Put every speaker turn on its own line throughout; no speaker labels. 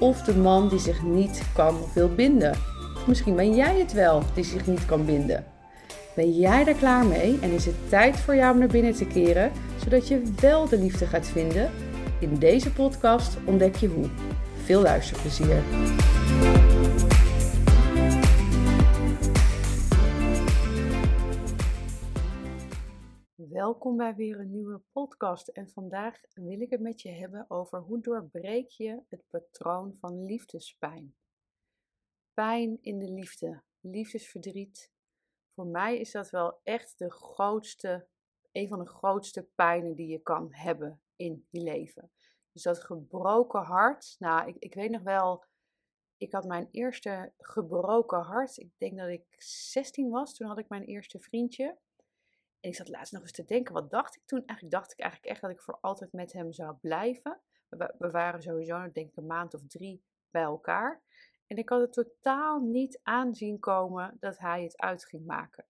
of de man die zich niet kan of wil binden. Misschien ben jij het wel die zich niet kan binden. Ben jij daar klaar mee en is het tijd voor jou om naar binnen te keren, zodat je wel de liefde gaat vinden? In deze podcast ontdek je hoe. Veel luisterplezier. Welkom bij weer een nieuwe podcast en vandaag wil ik het met je hebben over hoe doorbreek je het patroon van liefdespijn. Pijn in de liefde, liefdesverdriet. Voor mij is dat wel echt de grootste, een van de grootste pijnen die je kan hebben in je leven. Dus dat gebroken hart. Nou, ik, ik weet nog wel, ik had mijn eerste gebroken hart. Ik denk dat ik 16 was. Toen had ik mijn eerste vriendje. En ik zat laatst nog eens te denken, wat dacht ik toen? Eigenlijk dacht ik eigenlijk echt dat ik voor altijd met hem zou blijven. We, waren sowieso, denk ik, een maand of drie bij elkaar. En ik had het totaal niet aanzien komen dat hij het uit ging maken.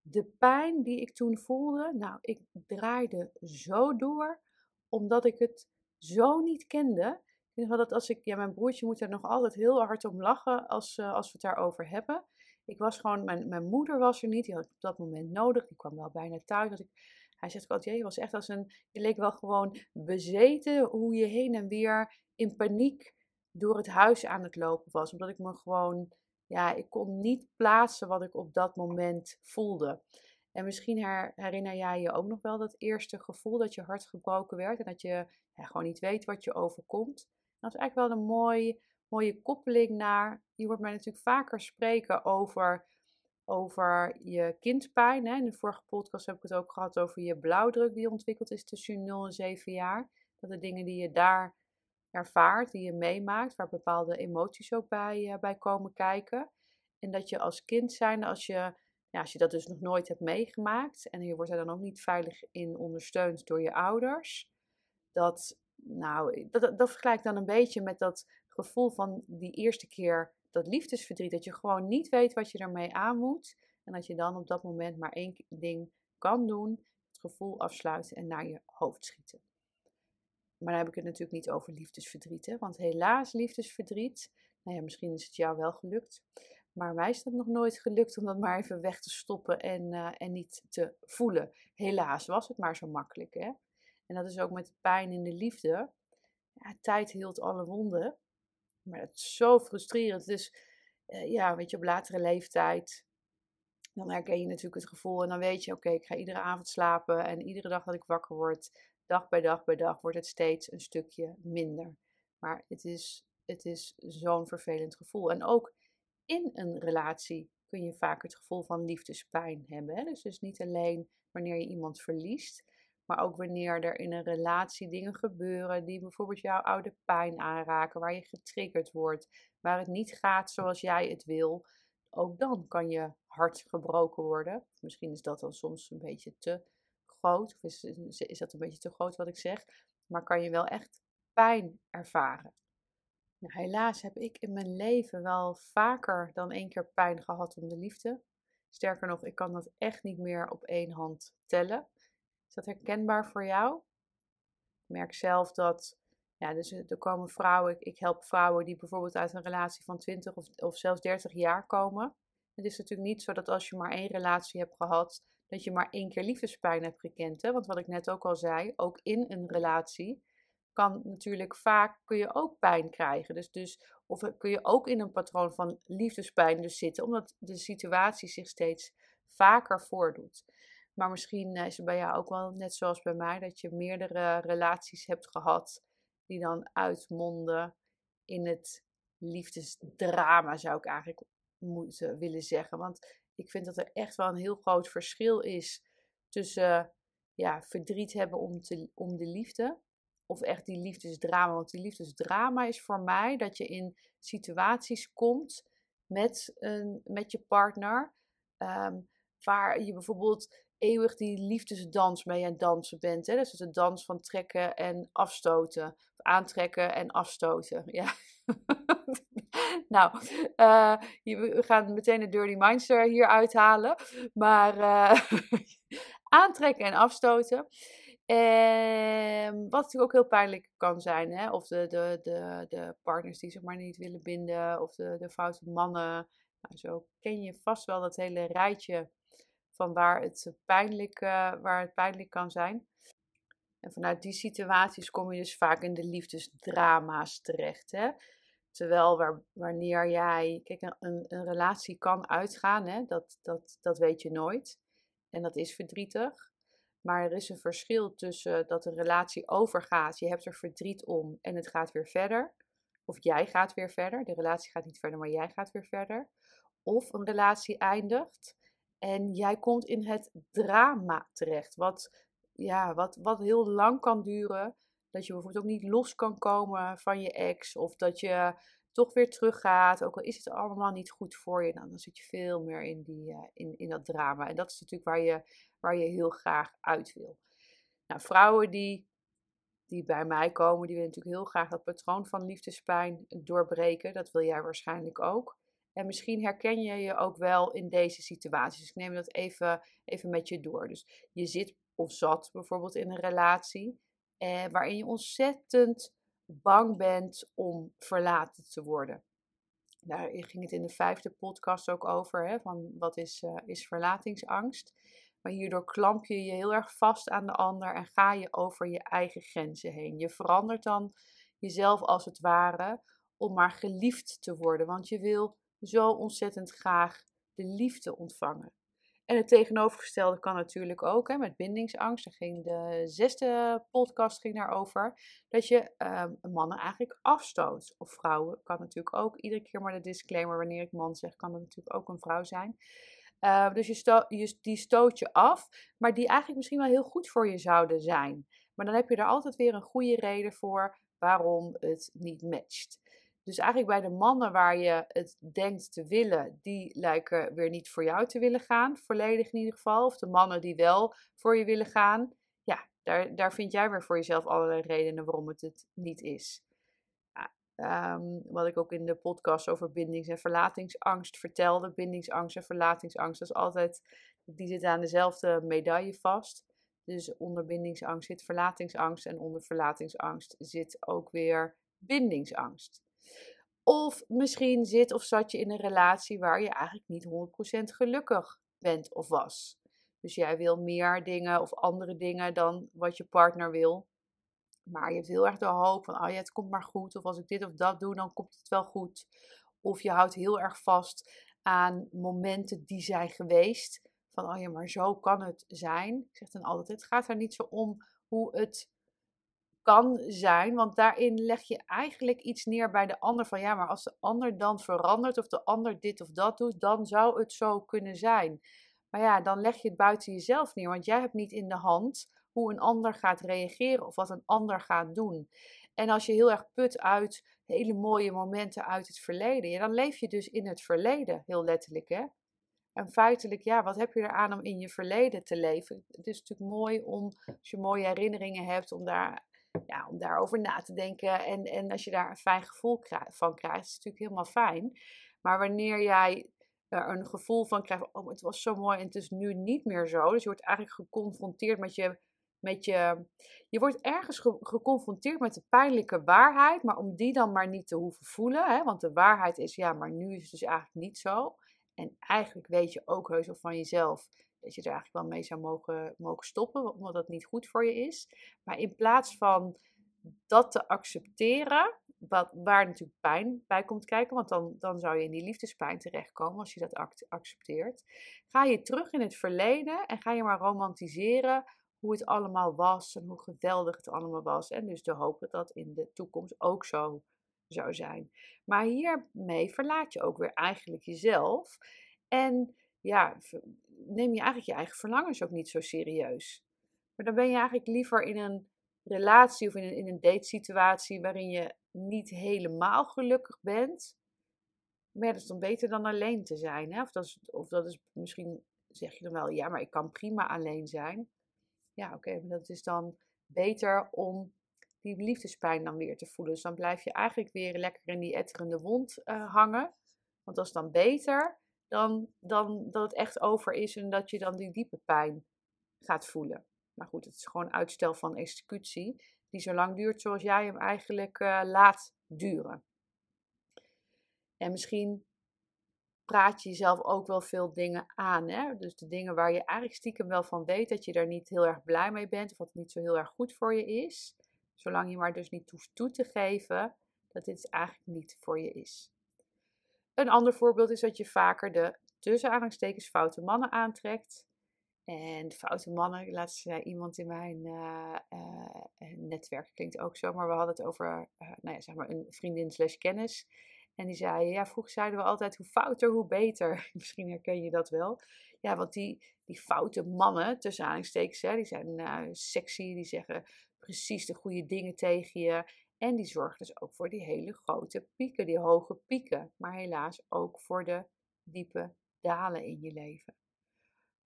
De pijn die ik toen voelde, nou, ik draaide zo door, omdat ik het zo niet kende. Ik denk dat als ik, ja, mijn broertje moet er nog altijd heel hard om lachen als, uh, als we het daarover hebben. Ik was gewoon, mijn, mijn moeder was er niet, die had ik op dat moment nodig. Die kwam wel bijna thuis. Dat ik, hij zegt altijd, je was echt als een, je leek wel gewoon bezeten hoe je heen en weer in paniek door het huis aan het lopen was. Omdat ik me gewoon, ja, ik kon niet plaatsen wat ik op dat moment voelde. En misschien herinner jij je ook nog wel dat eerste gevoel dat je hart gebroken werd en dat je gewoon niet weet wat je overkomt. Dat is eigenlijk wel een mooi, mooie koppeling naar. Je hoort mij natuurlijk vaker spreken over, over je kindpijn. Hè. In de vorige podcast heb ik het ook gehad over je blauwdruk die ontwikkeld is tussen 0 en 7 jaar. Dat de dingen die je daar ervaart, die je meemaakt, waar bepaalde emoties ook bij, uh, bij komen kijken. En dat je als kind zijn, als je ja, als je dat dus nog nooit hebt meegemaakt en je wordt er dan ook niet veilig in ondersteund door je ouders, dat, nou, dat, dat vergelijk dan een beetje met dat gevoel van die eerste keer dat liefdesverdriet, dat je gewoon niet weet wat je ermee aan moet en dat je dan op dat moment maar één ding kan doen, het gevoel afsluiten en naar je hoofd schieten. Maar dan heb ik het natuurlijk niet over liefdesverdriet, hè? want helaas liefdesverdriet, nou ja, misschien is het jou wel gelukt, maar mij is dat nog nooit gelukt om dat maar even weg te stoppen en, uh, en niet te voelen. Helaas was het maar zo makkelijk. Hè? En dat is ook met pijn in de liefde. Ja, tijd hield alle wonden. Maar het is zo frustrerend. Dus uh, ja, weet je, op latere leeftijd. Dan herken je natuurlijk het gevoel. En dan weet je, oké, ik ga iedere avond slapen. En iedere dag dat ik wakker word, dag bij dag bij dag, wordt het steeds een stukje minder. Maar het is, het is zo'n vervelend gevoel. En ook in een relatie kun je vaak het gevoel van liefdespijn hebben. Hè? Dus, dus niet alleen wanneer je iemand verliest, maar ook wanneer er in een relatie dingen gebeuren die bijvoorbeeld jouw oude pijn aanraken, waar je getriggerd wordt, waar het niet gaat zoals jij het wil. Ook dan kan je hart gebroken worden. Misschien is dat dan soms een beetje te groot, of is, is dat een beetje te groot wat ik zeg, maar kan je wel echt pijn ervaren. Nou, helaas heb ik in mijn leven wel vaker dan één keer pijn gehad om de liefde. Sterker nog, ik kan dat echt niet meer op één hand tellen. Is dat herkenbaar voor jou? Ik merk zelf dat, ja, dus er komen vrouwen, ik help vrouwen die bijvoorbeeld uit een relatie van 20 of, of zelfs 30 jaar komen. Het is natuurlijk niet zo dat als je maar één relatie hebt gehad, dat je maar één keer liefdespijn hebt gekend. Hè? Want wat ik net ook al zei, ook in een relatie kan natuurlijk vaak kun je ook pijn krijgen. Dus, dus, of kun je ook in een patroon van liefdespijn dus zitten, omdat de situatie zich steeds vaker voordoet. Maar misschien is het bij jou ook wel net zoals bij mij, dat je meerdere relaties hebt gehad die dan uitmonden in het liefdesdrama, zou ik eigenlijk moeten willen zeggen. Want ik vind dat er echt wel een heel groot verschil is tussen ja, verdriet hebben om, te, om de liefde of echt die liefdesdrama. Want die liefdesdrama is voor mij dat je in situaties komt met, een, met je partner. Ehm, waar je bijvoorbeeld eeuwig die liefdesdans mee aan het dansen bent. Hè? Dus de dans van trekken en afstoten. Aantrekken en afstoten. Ja. nou, uh, we gaan meteen de Dirty Mindster hier uithalen. Maar uh, aantrekken en afstoten. En wat natuurlijk ook heel pijnlijk kan zijn, hè? of de, de, de, de partners die zich maar niet willen binden, of de, de foute mannen. Nou, zo ken je vast wel dat hele rijtje van waar het, pijnlijk, uh, waar het pijnlijk kan zijn. En vanuit die situaties kom je dus vaak in de liefdesdrama's terecht. Hè? Terwijl waar, wanneer jij, kijk, een, een relatie kan uitgaan, hè? Dat, dat, dat weet je nooit. En dat is verdrietig. Maar er is een verschil tussen dat een relatie overgaat, je hebt er verdriet om en het gaat weer verder. Of jij gaat weer verder. De relatie gaat niet verder, maar jij gaat weer verder. Of een relatie eindigt en jij komt in het drama terecht. Wat, ja, wat, wat heel lang kan duren. Dat je bijvoorbeeld ook niet los kan komen van je ex. Of dat je toch weer teruggaat. Ook al is het allemaal niet goed voor je. Nou, dan zit je veel meer in, die, uh, in, in dat drama. En dat is natuurlijk waar je, waar je heel graag uit wil. Nou, vrouwen die, die bij mij komen, die willen natuurlijk heel graag dat patroon van liefdespijn doorbreken. Dat wil jij waarschijnlijk ook. En misschien herken je je ook wel in deze situaties. Dus ik neem dat even, even met je door. Dus je zit of zat bijvoorbeeld in een relatie eh, waarin je ontzettend bang bent om verlaten te worden. Daar ging het in de vijfde podcast ook over, hè, van wat is, uh, is verlatingsangst. Maar hierdoor klamp je je heel erg vast aan de ander en ga je over je eigen grenzen heen. Je verandert dan jezelf als het ware om maar geliefd te worden, want je wil zo ontzettend graag de liefde ontvangen. En het tegenovergestelde kan natuurlijk ook hè, met bindingsangst. Daar ging de zesde podcast ging daarover. Dat je um, mannen eigenlijk afstoot. Of vrouwen kan natuurlijk ook. Iedere keer maar de disclaimer. Wanneer ik man zeg, kan het natuurlijk ook een vrouw zijn. Uh, dus je, je die stoot je af. Maar die eigenlijk misschien wel heel goed voor je zouden zijn. Maar dan heb je er altijd weer een goede reden voor waarom het niet matcht. Dus eigenlijk bij de mannen waar je het denkt te willen, die lijken weer niet voor jou te willen gaan, volledig in ieder geval. Of de mannen die wel voor je willen gaan, ja, daar, daar vind jij weer voor jezelf allerlei redenen waarom het het niet is. Um, wat ik ook in de podcast over bindings- en verlatingsangst vertelde. Bindingsangst en verlatingsangst, dat is altijd, die zitten aan dezelfde medaille vast. Dus onder bindingsangst zit verlatingsangst en onder verlatingsangst zit ook weer bindingsangst. Of misschien zit of zat je in een relatie waar je eigenlijk niet 100% gelukkig bent of was. Dus jij wil meer dingen of andere dingen dan wat je partner wil. Maar je hebt heel erg de hoop van, oh ja, het komt maar goed. Of als ik dit of dat doe, dan komt het wel goed. Of je houdt heel erg vast aan momenten die zijn geweest. Van, oh ja, maar zo kan het zijn. Ik zeg dan altijd, het gaat er niet zo om hoe het kan zijn. Want daarin leg je eigenlijk iets neer bij de ander van ja, maar als de ander dan verandert of de ander dit of dat doet, dan zou het zo kunnen zijn. Maar ja, dan leg je het buiten jezelf neer, want jij hebt niet in de hand hoe een ander gaat reageren of wat een ander gaat doen. En als je heel erg put uit hele mooie momenten uit het verleden, ja, dan leef je dus in het verleden, heel letterlijk hè. En feitelijk, ja, wat heb je eraan om in je verleden te leven? Het is natuurlijk mooi om, als je mooie herinneringen hebt, om daar ja, om daarover na te denken. En, en als je daar een fijn gevoel van krijgt, is het natuurlijk helemaal fijn. Maar wanneer jij er een gevoel van krijgt, oh, het was zo mooi en het is nu niet meer zo. Dus je wordt eigenlijk geconfronteerd met je. Met je, je wordt ergens geconfronteerd met de pijnlijke waarheid, maar om die dan maar niet te hoeven voelen. Hè? Want de waarheid is, ja, maar nu is het dus eigenlijk niet zo. En eigenlijk weet je ook heus wel van jezelf dat je er eigenlijk wel mee zou mogen, mogen stoppen, omdat dat niet goed voor je is. Maar in plaats van dat te accepteren, wat, waar natuurlijk pijn bij komt kijken, want dan, dan zou je in die liefdespijn terechtkomen als je dat accepteert. Ga je terug in het verleden en ga je maar romantiseren hoe het allemaal was en hoe geweldig het allemaal was. En dus de hoop dat dat in de toekomst ook zo zou zijn. Maar hiermee verlaat je ook weer eigenlijk jezelf. En ja, neem je eigenlijk je eigen verlangens ook niet zo serieus. Maar dan ben je eigenlijk liever in een relatie of in een, in een datesituatie waarin je niet helemaal gelukkig bent, maar dat is dan beter dan alleen te zijn. Hè? Of, dat is, of dat is misschien, zeg je dan wel, ja, maar ik kan prima alleen zijn. Ja, oké, maar dat is dan beter om die liefdespijn dan weer te voelen. Dus dan blijf je eigenlijk weer lekker in die etterende wond uh, hangen. Want dat is dan beter dan, dan dat het echt over is en dat je dan die diepe pijn gaat voelen. Maar goed, het is gewoon uitstel van executie, die zo lang duurt zoals jij hem eigenlijk uh, laat duren. En misschien praat je jezelf ook wel veel dingen aan. Hè? Dus de dingen waar je eigenlijk stiekem wel van weet dat je daar niet heel erg blij mee bent of wat niet zo heel erg goed voor je is. Zolang je maar dus niet hoeft toe te geven dat dit eigenlijk niet voor je is. Een ander voorbeeld is dat je vaker de tussen foute mannen aantrekt. En foute mannen, laatst zei iemand in mijn uh, uh, netwerk, klinkt ook zo, maar we hadden het over uh, nou ja, zeg maar een vriendin slash kennis. En die zei, ja, vroeger zeiden we altijd hoe fouter, hoe beter. Misschien herken je dat wel. Ja, want die, die foute mannen, tussen aanhalingstekens, hè, die zijn sexy, die zeggen precies de goede dingen tegen je. En die zorgen dus ook voor die hele grote pieken, die hoge pieken. Maar helaas ook voor de diepe dalen in je leven.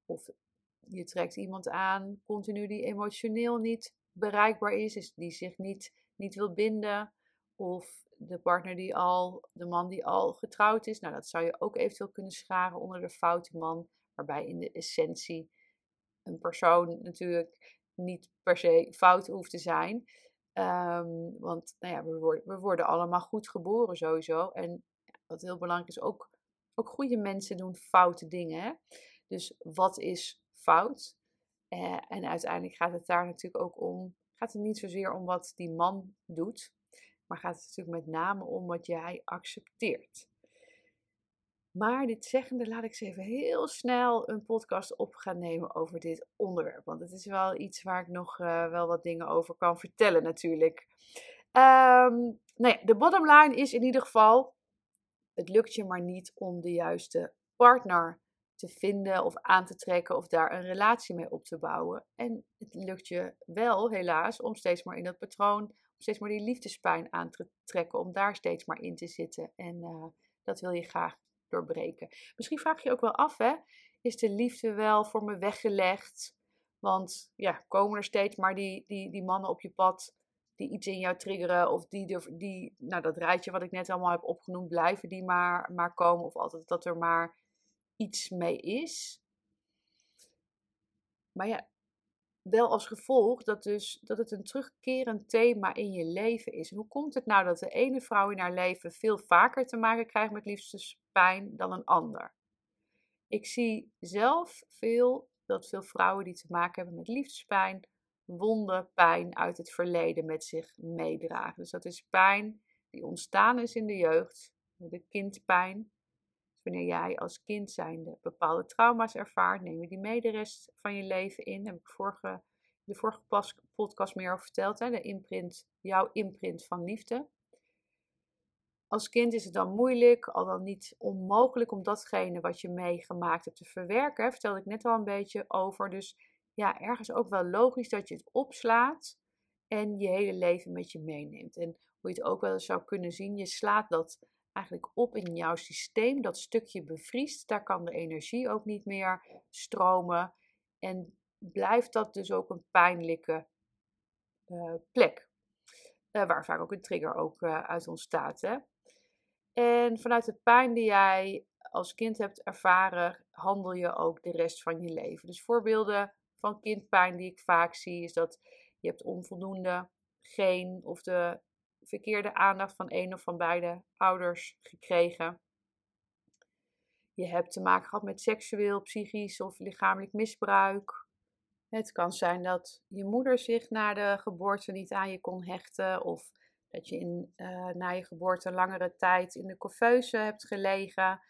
Of je trekt iemand aan, continu die emotioneel niet bereikbaar is, is die zich niet, niet wil binden. Of de partner die al, de man die al getrouwd is. Nou, dat zou je ook eventueel kunnen scharen onder de foute man. Waarbij in de essentie een persoon natuurlijk niet per se fout hoeft te zijn. Ehm, want nou ja, we, worden, we worden allemaal goed geboren sowieso. En wat heel belangrijk is, ook, ook goede mensen doen foute dingen. Hè? Dus wat is fout? Eh, en uiteindelijk gaat het daar natuurlijk ook om, gaat het niet zozeer om wat die man doet, maar gaat het natuurlijk met name om wat jij accepteert. Maar dit zeggende laat ik ze even heel snel een podcast op gaan nemen over dit onderwerp. Want het is wel iets waar ik nog uh, wel wat dingen over kan vertellen natuurlijk. Um, nou ja, de bottom line is in ieder geval, het lukt je maar niet om de juiste partner te vinden of aan te trekken of daar een relatie mee op te bouwen. En het lukt je wel helaas om steeds maar in dat patroon, steeds maar die liefdespijn aan te trekken, om daar steeds maar in te zitten. En uh, dat wil je graag doorbreken. Misschien vraag je ook wel af, hè? Is de liefde wel voor me weggelegd? Want ja, komen er steeds maar die, die, die mannen op je pad die iets in jou triggeren, of die, die, nou dat rijtje wat ik net allemaal heb opgenoemd, blijven die maar, maar komen, of altijd dat er maar iets mee is. Maar ja, wel als gevolg dat, dus, dat het een terugkerend thema in je leven is. En hoe komt het nou dat de ene vrouw in haar leven veel vaker te maken krijgt met liefdespijn dan een ander? Ik zie zelf veel dat veel vrouwen die te maken hebben met liefdespijn, wonden, pijn uit het verleden met zich meedragen. Dus dat is pijn die ontstaan is in de jeugd, de kindpijn. Wanneer jij als kind zijnde bepaalde trauma's ervaart, neem je die mee de rest van je leven in. Daar heb ik vorige, de vorige podcast meer over verteld. Hè? De imprint, jouw imprint van liefde. Als kind is het dan moeilijk, al dan niet onmogelijk om datgene wat je meegemaakt hebt te verwerken. Vertelde ik net al een beetje over. Dus ja, ergens ook wel logisch dat je het opslaat en je hele leven met je meeneemt. En hoe je het ook wel zou kunnen zien, je slaat dat eigenlijk op in jouw systeem. Dat stukje bevriest, daar kan de energie ook niet meer stromen. En blijft dat dus ook een pijnlijke uh, plek. Uh, waar vaak ook een trigger ook uh, uit ontstaat. Hè? En vanuit de pijn die jij als kind hebt ervaren, handel je ook de rest van je leven. Dus voorbeelden van kindpijn die ik vaak zie, is dat je hebt onvoldoende geen of de verkeerde aandacht van een of van beide ouders gekregen. Je hebt te maken gehad met seksueel, psychisch of lichamelijk misbruik. Het kan zijn dat je moeder zich na de geboorte niet aan je kon hechten. Of dat je in, uh, na je geboorte langere tijd in de couveuse hebt gelegen.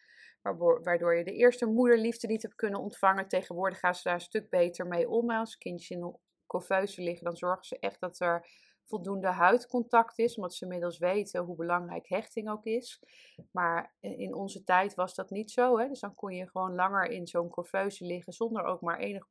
Waardoor je de eerste moederliefde niet hebt kunnen ontvangen. Tegenwoordig gaan ze daar een stuk beter mee om. Als kindjes in de couveuse liggen, dan zorgen ze echt dat er voldoende huidcontact is, omdat ze inmiddels weten hoe belangrijk hechting ook is. Maar in onze tijd was dat niet zo. Hè? Dus dan kon je gewoon langer in zo'n couveuse liggen zonder ook maar enig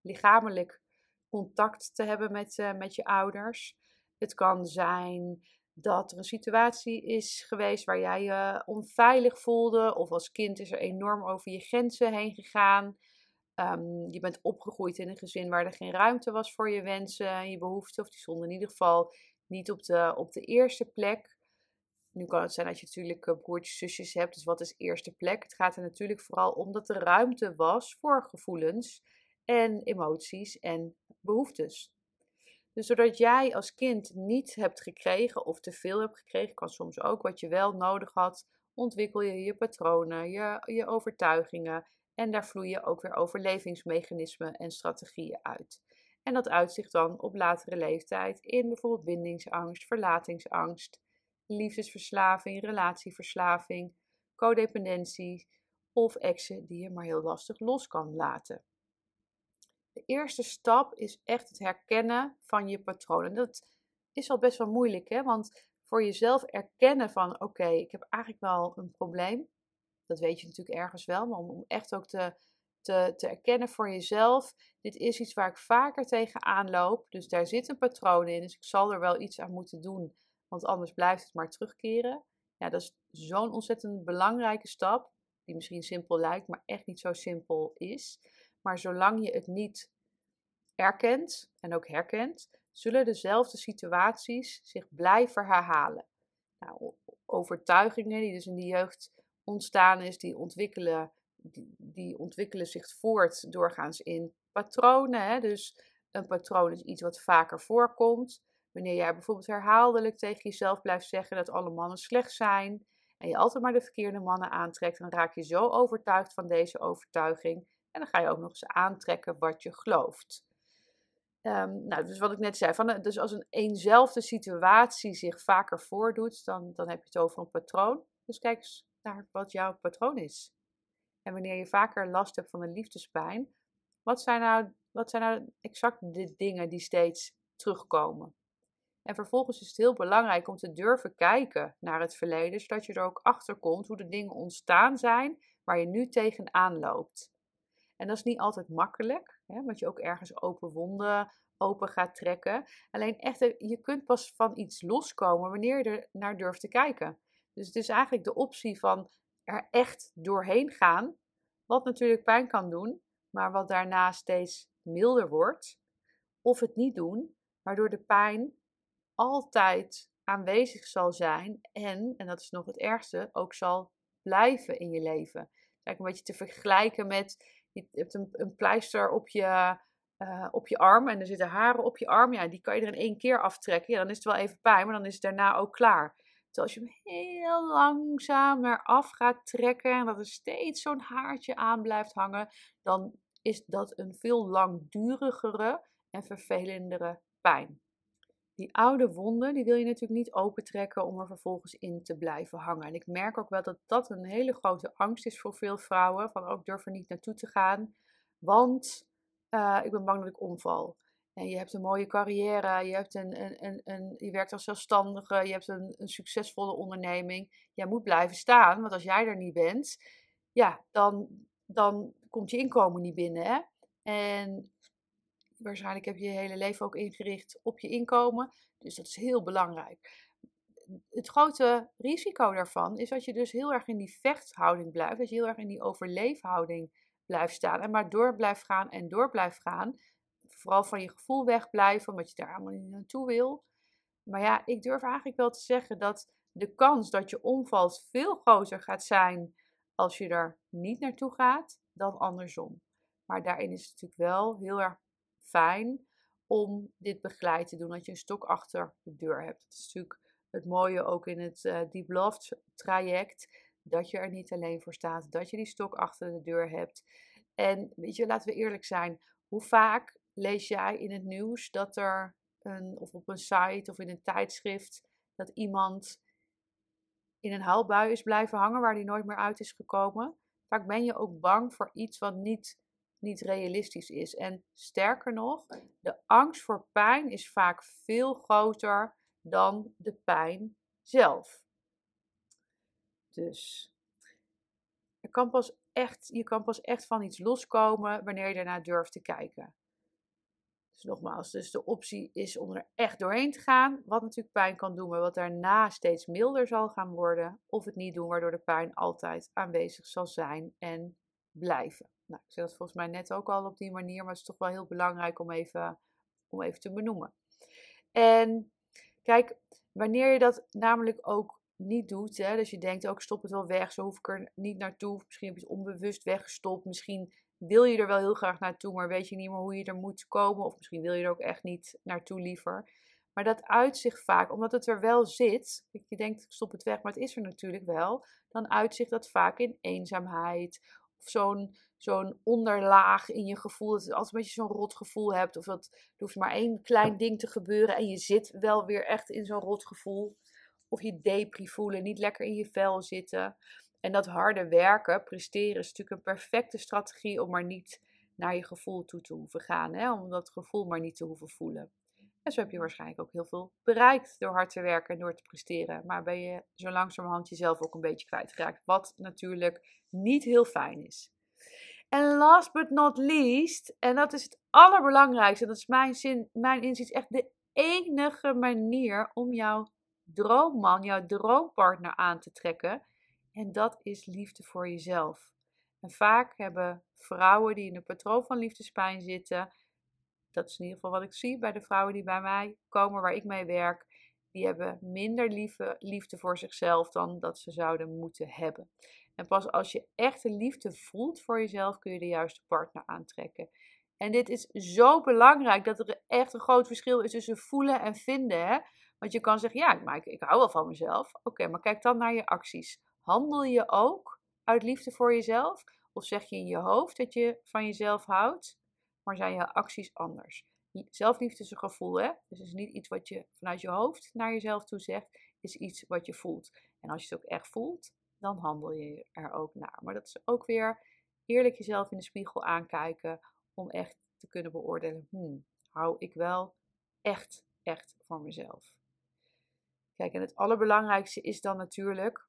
lichamelijk contact te hebben met, uh, met je ouders. Het kan zijn dat er een situatie is geweest waar jij je onveilig voelde, of als kind is er enorm over je grenzen heen gegaan. Um, je bent opgegroeid in een gezin waar er geen ruimte was voor je wensen, je behoeften, of die stonden in ieder geval niet op de, op de eerste plek. Nu kan het zijn dat je natuurlijk eh, broertjes, zusjes hebt, dus wat is eerste plek? Het gaat er natuurlijk vooral om dat er ruimte was voor gevoelens en emoties en behoeftes. Dus doordat jij als kind niet hebt gekregen of te veel hebt gekregen, kan soms ook wat je wel nodig had, ontwikkel je je patronen, je, je overtuigingen en daar vloeien ook weer overlevingsmechanismen en strategieën uit. En dat uitzicht dan op latere leeftijd in bijvoorbeeld bindingsangst, verlatingsangst, liefdesverslaving, relatieverslaving, codependentie of exen die je maar heel lastig los kan laten. De eerste stap is echt het herkennen van je patronen. Dat is al best wel moeilijk, hè? want voor jezelf erkennen van oké, ik heb eigenlijk wel een probleem. Dat weet je natuurlijk ergens wel, maar om, echt ook te, te, te erkennen voor jezelf, dit is iets waar ik vaker tegenaan loop. Dus daar zit een patroon in, dus ik zal er wel iets aan moeten doen, want anders blijft het maar terugkeren. Ja, dat is zo'n ontzettend belangrijke stap, die misschien simpel lijkt, maar echt niet zo simpel is. Maar zolang je het niet erkent en ook herkent, zullen dezelfde situaties zich blijven herhalen. Nou, overtuigingen die dus in de jeugd ontstaan is, die ontwikkelen, die, ontwikkelen zich voort doorgaans in patronen. Hè? Dus een patroon is iets wat vaker voorkomt. Wanneer jij bijvoorbeeld herhaaldelijk tegen jezelf blijft zeggen dat alle mannen slecht zijn en je altijd maar de verkeerde mannen aantrekt, dan raak je zo overtuigd van deze overtuiging en dan ga je ook nog eens aantrekken wat je gelooft. Um, nou, dus wat ik net zei, van, dus als een eenzelfde situatie zich vaker voordoet, dan, dan heb je het over een patroon. Dus kijk eens naar wat jouw patroon is. En wanneer je vaker last hebt van een liefdespijn, wat zijn nou, wat zijn nou exact de dingen die steeds terugkomen? En vervolgens is het heel belangrijk om te durven kijken naar het verleden, zodat je er ook achter komt hoe de dingen ontstaan zijn waar je nu tegenaan loopt. En dat is niet altijd makkelijk, hè, want je ook ergens open wonden open gaat trekken. Alleen echt, je kunt pas van iets loskomen wanneer je er naar durft te kijken. Dus het is eigenlijk de optie van er echt doorheen gaan, wat natuurlijk pijn kan doen, maar wat daarna steeds milder wordt. Of het niet doen, waardoor de pijn altijd aanwezig zal zijn en, en dat is nog het ergste, ook zal blijven in je leven. Kijk, een beetje te vergelijken met je hebt een, een pleister op je, uh, op je arm en er zitten haren op je arm. Ja, die kan je er in één keer aftrekken. Ja, dan is het wel even pijn, maar dan is het daarna ook klaar. Terwijl je hem heel langzaam eraf gaat trekken en dat er steeds zo'n haartje aan blijft hangen, dan is dat een veel langdurigere en vervelendere pijn. Die oude wonden, die wil je natuurlijk niet opentrekken om er vervolgens in te blijven hangen. En ik merk ook wel dat dat een hele grote angst is voor veel vrouwen. Van ook oh, durf er niet naartoe te gaan, want uh, ik ben bang dat ik omval. En je hebt een mooie carrière, je, hebt een, een, een, een je werkt als zelfstandige, je hebt een, een succesvolle onderneming. Jij moet blijven staan, want als jij er niet bent, ja, dan, dan komt je inkomen niet binnen. Hè? En waarschijnlijk heb je je hele leven ook ingericht op je inkomen. Dus dat is heel belangrijk. Het grote risico daarvan is dat je dus heel erg in die vechthouding blijft. Dat je heel erg in die overleefhouding blijft staan. En maar door blijft gaan en door blijft gaan. Vooral van je gevoel wegblijven, omdat je daar allemaal niet naartoe wil. Maar ja, ik durf eigenlijk wel te zeggen dat de kans dat je omvalt veel groter gaat zijn als je er niet naartoe gaat dan andersom. Maar daarin is het natuurlijk wel heel erg fijn om dit begeleid te doen, dat je een stok achter de deur hebt. Dat is natuurlijk het mooie ook in het uh, Deep Love traject, dat je er niet alleen voor staat, dat je die stok achter de deur hebt. En weet je, laten we eerlijk zijn, hoe vaak lees jij in het nieuws dat er een, of op een site of in een tijdschrift, dat iemand in een huilbui is blijven hangen waar die nooit meer uit is gekomen. Vaak ben je ook bang voor iets wat niet niet realistisch is. En sterker nog, de angst voor pijn is vaak veel groter dan de pijn zelf. Dus je kan pas echt, je kan pas echt van iets loskomen wanneer je ernaar durft te kijken. Dus nogmaals, dus de optie is om er echt doorheen te gaan, wat natuurlijk pijn kan doen, maar wat daarna steeds milder zal gaan worden. Of het niet doen, waardoor de pijn altijd aanwezig zal zijn en blijven. Nou, ik zei dat volgens mij net ook al op die manier, maar het is toch wel heel belangrijk om even, om even te benoemen. En kijk, wanneer je dat namelijk ook niet doet, hè, dus je denkt ook stop het wel weg, zo hoef ik er niet naartoe. Misschien heb je het onbewust weggestopt, misschien wil je er wel heel graag naartoe, maar weet je niet meer hoe je er moet komen. Of misschien wil je er ook echt niet naartoe liever. Maar dat uitzicht vaak, omdat het er wel zit. Je denkt, ik stop het weg, maar het is er natuurlijk wel. Dan uitzicht dat vaak in eenzaamheid. Of zo'n zo'n onderlaag in je gevoel. Dat je altijd een beetje zo'n rot gevoel hebt. Of dat er hoeft maar één klein ding te gebeuren. En je zit wel weer echt in zo'n rot gevoel. Of je depri voelen, niet lekker in je vel zitten. En dat harde werken, presteren, is natuurlijk een perfecte strategie om maar niet naar je gevoel toe te hoeven gaan. Hè? Om dat gevoel maar niet te hoeven voelen. En zo heb je waarschijnlijk ook heel veel bereikt door hard te werken en door te presteren. Maar ben je zo langzamerhand jezelf ook een beetje kwijtgeraakt. Wat natuurlijk niet heel fijn is. En last but not least, en dat is het allerbelangrijkste, dat is mijn, zin, mijn inzicht echt de enige manier om jouw droomman, jouw droompartner aan te trekken, en dat is liefde voor jezelf. En vaak hebben vrouwen die in een patroon van liefdespijn zitten, dat is in ieder geval wat ik zie bij de vrouwen die bij mij komen, waar ik mee werk, die hebben minder liefde, liefde voor zichzelf dan dat ze zouden moeten hebben. En pas als je echte liefde voelt voor jezelf, kun je de juiste partner aantrekken. En dit is zo belangrijk dat er echt een groot verschil is tussen voelen en vinden. Hè? Want je kan zeggen, ja, maar ik, ik hou wel van mezelf. Oké, maar kijk dan naar je acties. Handel je ook uit liefde voor jezelf? Of zeg je in je hoofd dat je van jezelf houdt, maar zijn je acties anders? Zelfliefde is een gevoel, hè? Dus het is niet iets wat je vanuit je hoofd naar jezelf toe zegt, is iets wat je voelt. En als je het ook echt voelt, dan handel je er ook naar. Maar dat is ook weer eerlijk jezelf in de spiegel aankijken om echt te kunnen beoordelen, hmm, hou ik wel echt, echt voor mezelf. Kijk, en het allerbelangrijkste is dan natuurlijk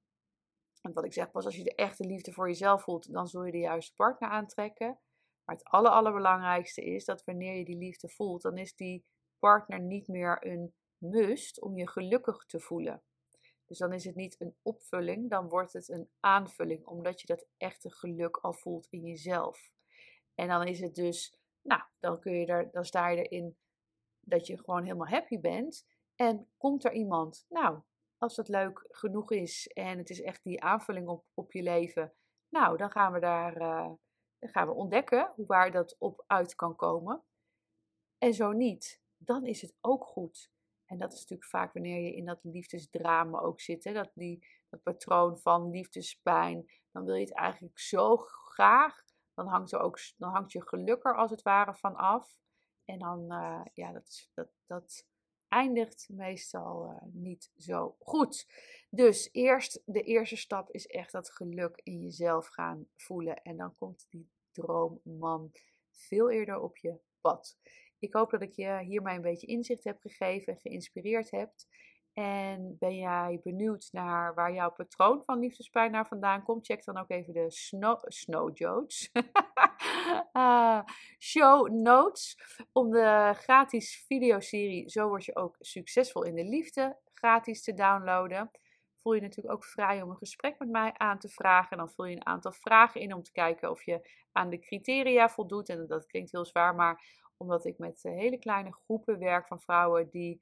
en wat ik zeg, pas als je de echte liefde voor jezelf voelt, dan zul je de juiste partner aantrekken. Maar het aller, allerbelangrijkste is dat wanneer je die liefde voelt, dan is die partner niet meer een must om je gelukkig te voelen. Dus dan is het niet een opvulling, dan wordt het een aanvulling, omdat je dat echte geluk al voelt in jezelf. En dan is het dus, nou, dan, kun je er, dan sta je erin dat je gewoon helemaal happy bent. En komt er iemand, nou, als dat leuk genoeg is en het is echt die aanvulling op, op je leven, nou, dan gaan we daar uh, dan gaan we ontdekken waar dat op uit kan komen. En zo niet, dan is het ook goed. En dat is natuurlijk vaak wanneer je in dat liefdesdrama ook zit, hè? Dat, die, dat patroon van liefdespijn. Dan wil je het eigenlijk zo graag. Dan hangt, er ook, dan hangt je geluk er als het ware van af. En dan, uh, ja, dat, dat, dat eindigt meestal uh, niet zo goed. Dus eerst, de eerste stap is echt dat geluk in jezelf gaan voelen. En dan komt die droomman veel eerder op je pad. Ik hoop dat ik je hiermee een beetje inzicht heb gegeven, geïnspireerd hebt. En ben jij benieuwd naar waar jouw patroon van liefdespijn naar vandaan komt? Check dan ook even de Snow, snow uh, show notes. Om de gratis videoserie Zo word je ook succesvol in de liefde gratis te downloaden. Voel je natuurlijk ook vrij om een gesprek met mij aan te vragen. Dan vul je een aantal vragen in om te kijken of je aan de criteria voldoet. En dat klinkt heel zwaar, maar omdat ik met eh, hele kleine groepen werk van vrouwen die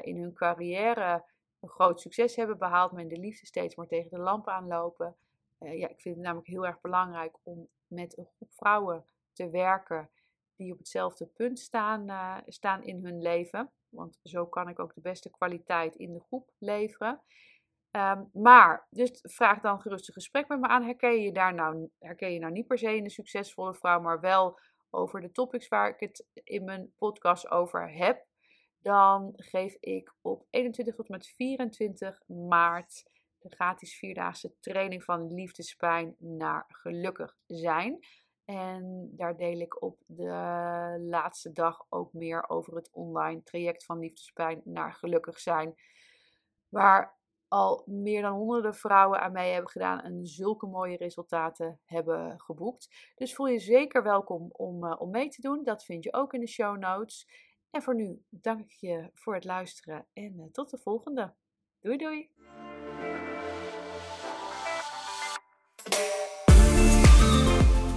in hun carrière een groot succes hebben behaald, maar in de liefde steeds maar tegen de lamp aanlopen. Uh, ja, ik vind het namelijk heel erg belangrijk om met een groep vrouwen te werken die op hetzelfde punt staan, uh, staan in hun leven. Want zo kan ik ook de beste kwaliteit in de groep leveren. Um, maar, dus vraag dan gerust een gesprek met me aan. Herken je daar nou, herken je nou niet per se in een succesvolle vrouw, maar wel over de topics waar ik het in mijn podcast over heb? Dan geef ik op 21 tot met 24 maart de gratis vierdaagse training van liefdespijn naar gelukkig zijn. En daar deel ik op de laatste dag ook meer over het online traject van liefdespijn naar gelukkig zijn. Waar al meer dan honderden vrouwen aan mij hebben gedaan en zulke mooie resultaten hebben geboekt. Dus voel je zeker welkom om, uh, om mee te doen. Dat vind je ook in de show notes. En voor nu dank je voor het luisteren en eh, tot de volgende. Doei doei!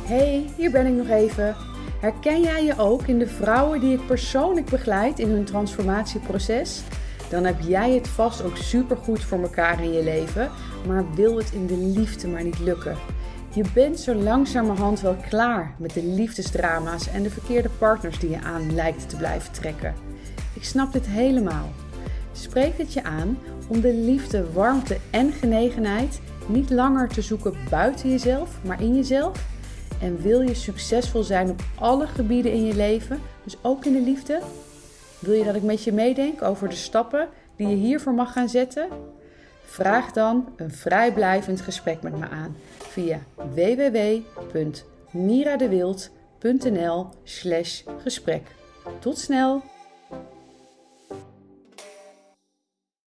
Hey, hier ben ik nog even. Herken jij je ook in de vrouwen die ik persoonlijk begeleid in hun transformatieproces? Dan heb jij het vast ook supergoed voor elkaar in je leven, maar wil het in de liefde maar niet lukken. Je bent zo langzamerhand wel klaar met de liefdesdrama's en de verkeerde partners die je aan lijkt te blijven trekken. Ik snap dit helemaal. Spreek het je aan om de liefde, warmte en genegenheid niet langer te zoeken buiten jezelf, maar in jezelf? En wil je succesvol zijn op alle gebieden in je leven, dus ook in de liefde? Wil je dat ik met je meedenk over de stappen die je hiervoor mag gaan zetten? Vraag dan een vrijblijvend gesprek met me aan via www.miradewild.nl/gesprek. Tot snel!